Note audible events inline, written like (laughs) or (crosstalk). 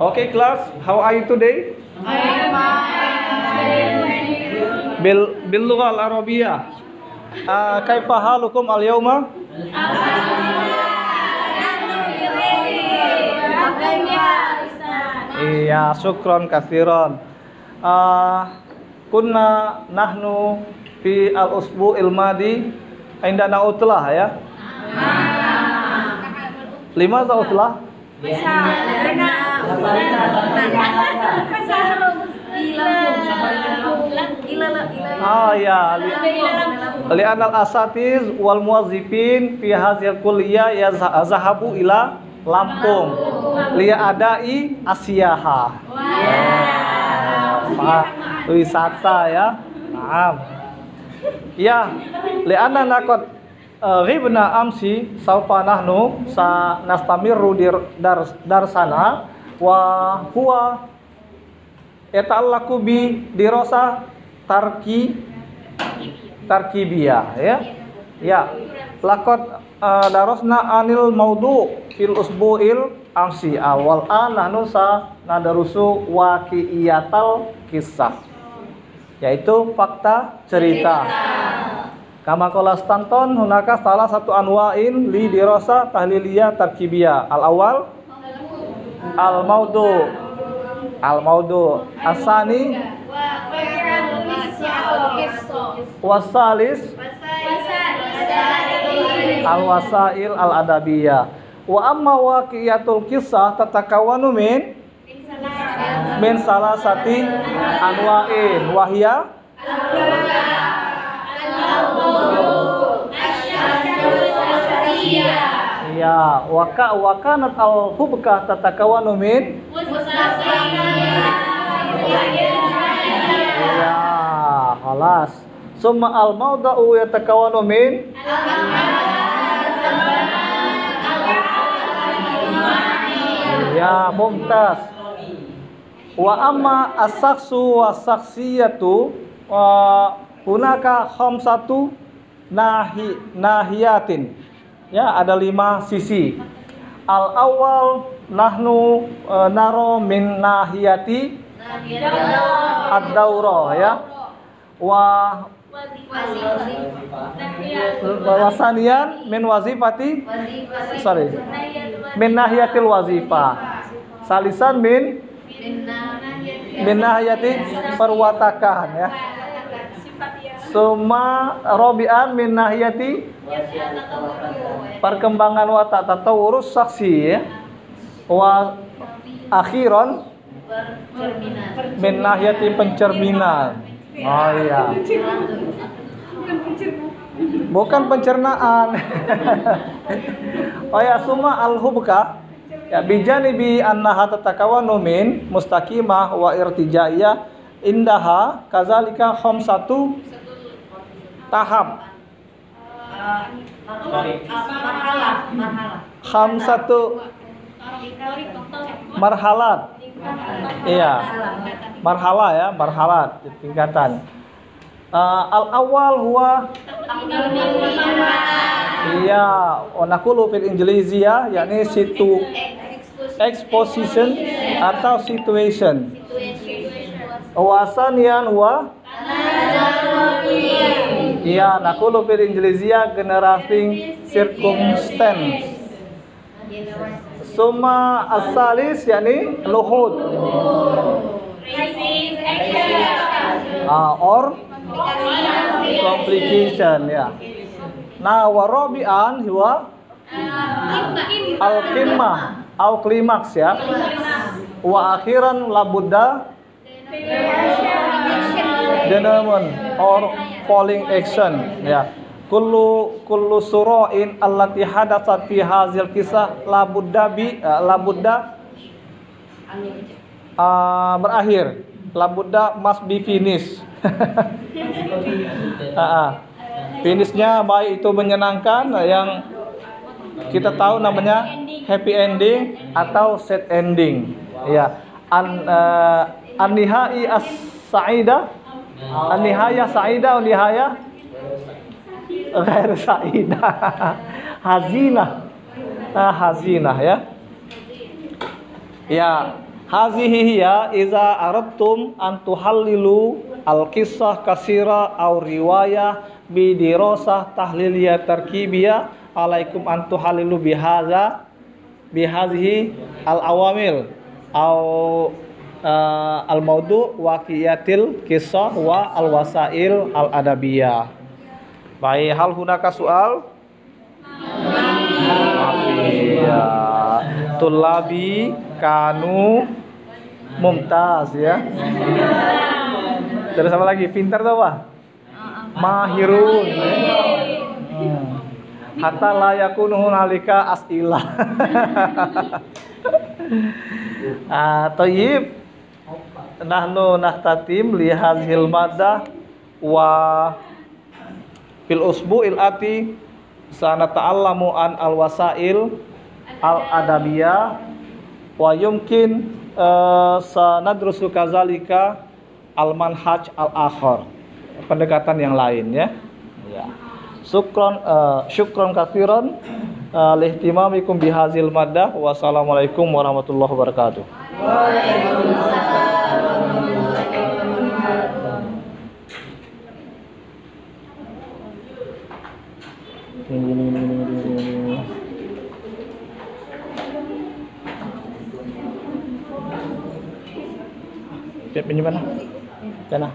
Okay, class, how are you today? Bil باللغة العربية آه كيف حالكم اليوم؟ Iya, syukron kasiron. Ah, kunna nahnu fi al-usbu'il madi indana utlah ya. Lima za Utlah? Ah ya, li, li anal asatiz wal muwazzifin fi hadhil kulliyah ya zahabu ila Lampung. Lia adai Asiaha. Wah, wisata ya. Naam. Ya, li'anna nakot ghibna amsi saufa nahnu sa nastamiru dir dar darsana wa huwa yata'allaqu bi dirasa tarki tarkibiyah ya. Ya. Lakot uh, darosna anil maudu fil usbu'il amsi awal an nahnu sa nadarusu waqiyatal kisah yaitu fakta cerita. Kama qala Stanton hunaka salah satu anwa'in li dirasa tahliliyah tarkibiyah. Al awal al maudu al maudu asani wasalis al wasail al adabiyah wa amma waqiyatul kisah tatakawanu min? Min salah sati anwa'in. Wahya Ya, waka wakanat al hubka tatakawanu min Ya, halas. Summa al mauda'u yatakawanu min Ya, mumtaz. Wa amma as-saksu wa saksiyatu hunaka khamsatu nahi nahiyatin. Ya, ada lima sisi. Al awal nahnu e, naro min nahiyati ad-daurah ya. Wa wasanian min wazifati sorry min nahiyatil wazifah salisan min min nahiyati perwatakan ya Suma robian min nahiyati perkembangan watak tatawurus saksi ya. Wa akhiran min nahiyati pencerminan. Oh iya. Bukan pencernaan. (laughs) oh ya suma al-hubka ya bijani bi annaha tatakawanu min mustaqimah wa irtijaiyah indaha kazalika khamsatu tahap khamsatu marhalat. Iya. Marhala ya marhalat tingkatan. Uh, al awal huwa iya onakulu fil injilizia yakni situ exposition atau situation. Wasanian wa Iya, nakulu fil injilizia generating circumstance. Suma asalis yakni luhud. Ah, or complication ya. Nah, warabian huwa al-qimmah au klimaks ya. Wa akhiran labudda denouement or falling action ya. Kullu kullu sura'in allati hadatsat fi hadzal kisah la budda bi uh, la budda uh, berakhir. La budda must be finish uh, (laughs) uh. finishnya baik itu menyenangkan yang kita tahu namanya happy ending atau sad ending. Ya. An uh, an-nihai as-sa'ida An-nihaya sa'idah nihaya ghair sa'idah. (laughs) Hazinah. Nah, hazinah ya. Ya, Hazihi hiya iza aradtum an tuhallilu al-qissah kasira aw riwayah bi dirasah tahliliyah tarkibiyah alaikum an tuhallilu bihadza bihadhihi al-awamil aw uh, al-maudu waqiyatil kisah wa al-wasail al-adabiyah. Baik, hal hunaka soal? Tulabi kanu mumtaz ya. Terus apa lagi? Pintar tuh apa? Mahirun. Hmm. Hatta la yakunu nalika as'ilah. (laughs) ah, tayyib. Nahnu nahtatim li hadhil madah wa fil usbu'il ati sana ta'allamu an al wasail al adabiyah wa yumkin uh, sanadrusu kazalika al manhaj al akhar. Pendekatan yang lain ya. Ya. Syukron uh, syukron kathiran uh, lihtimamikum bihazil maddah wassalamualaikum warahmatullahi wabarakatuh 哎，明白吗？在哪？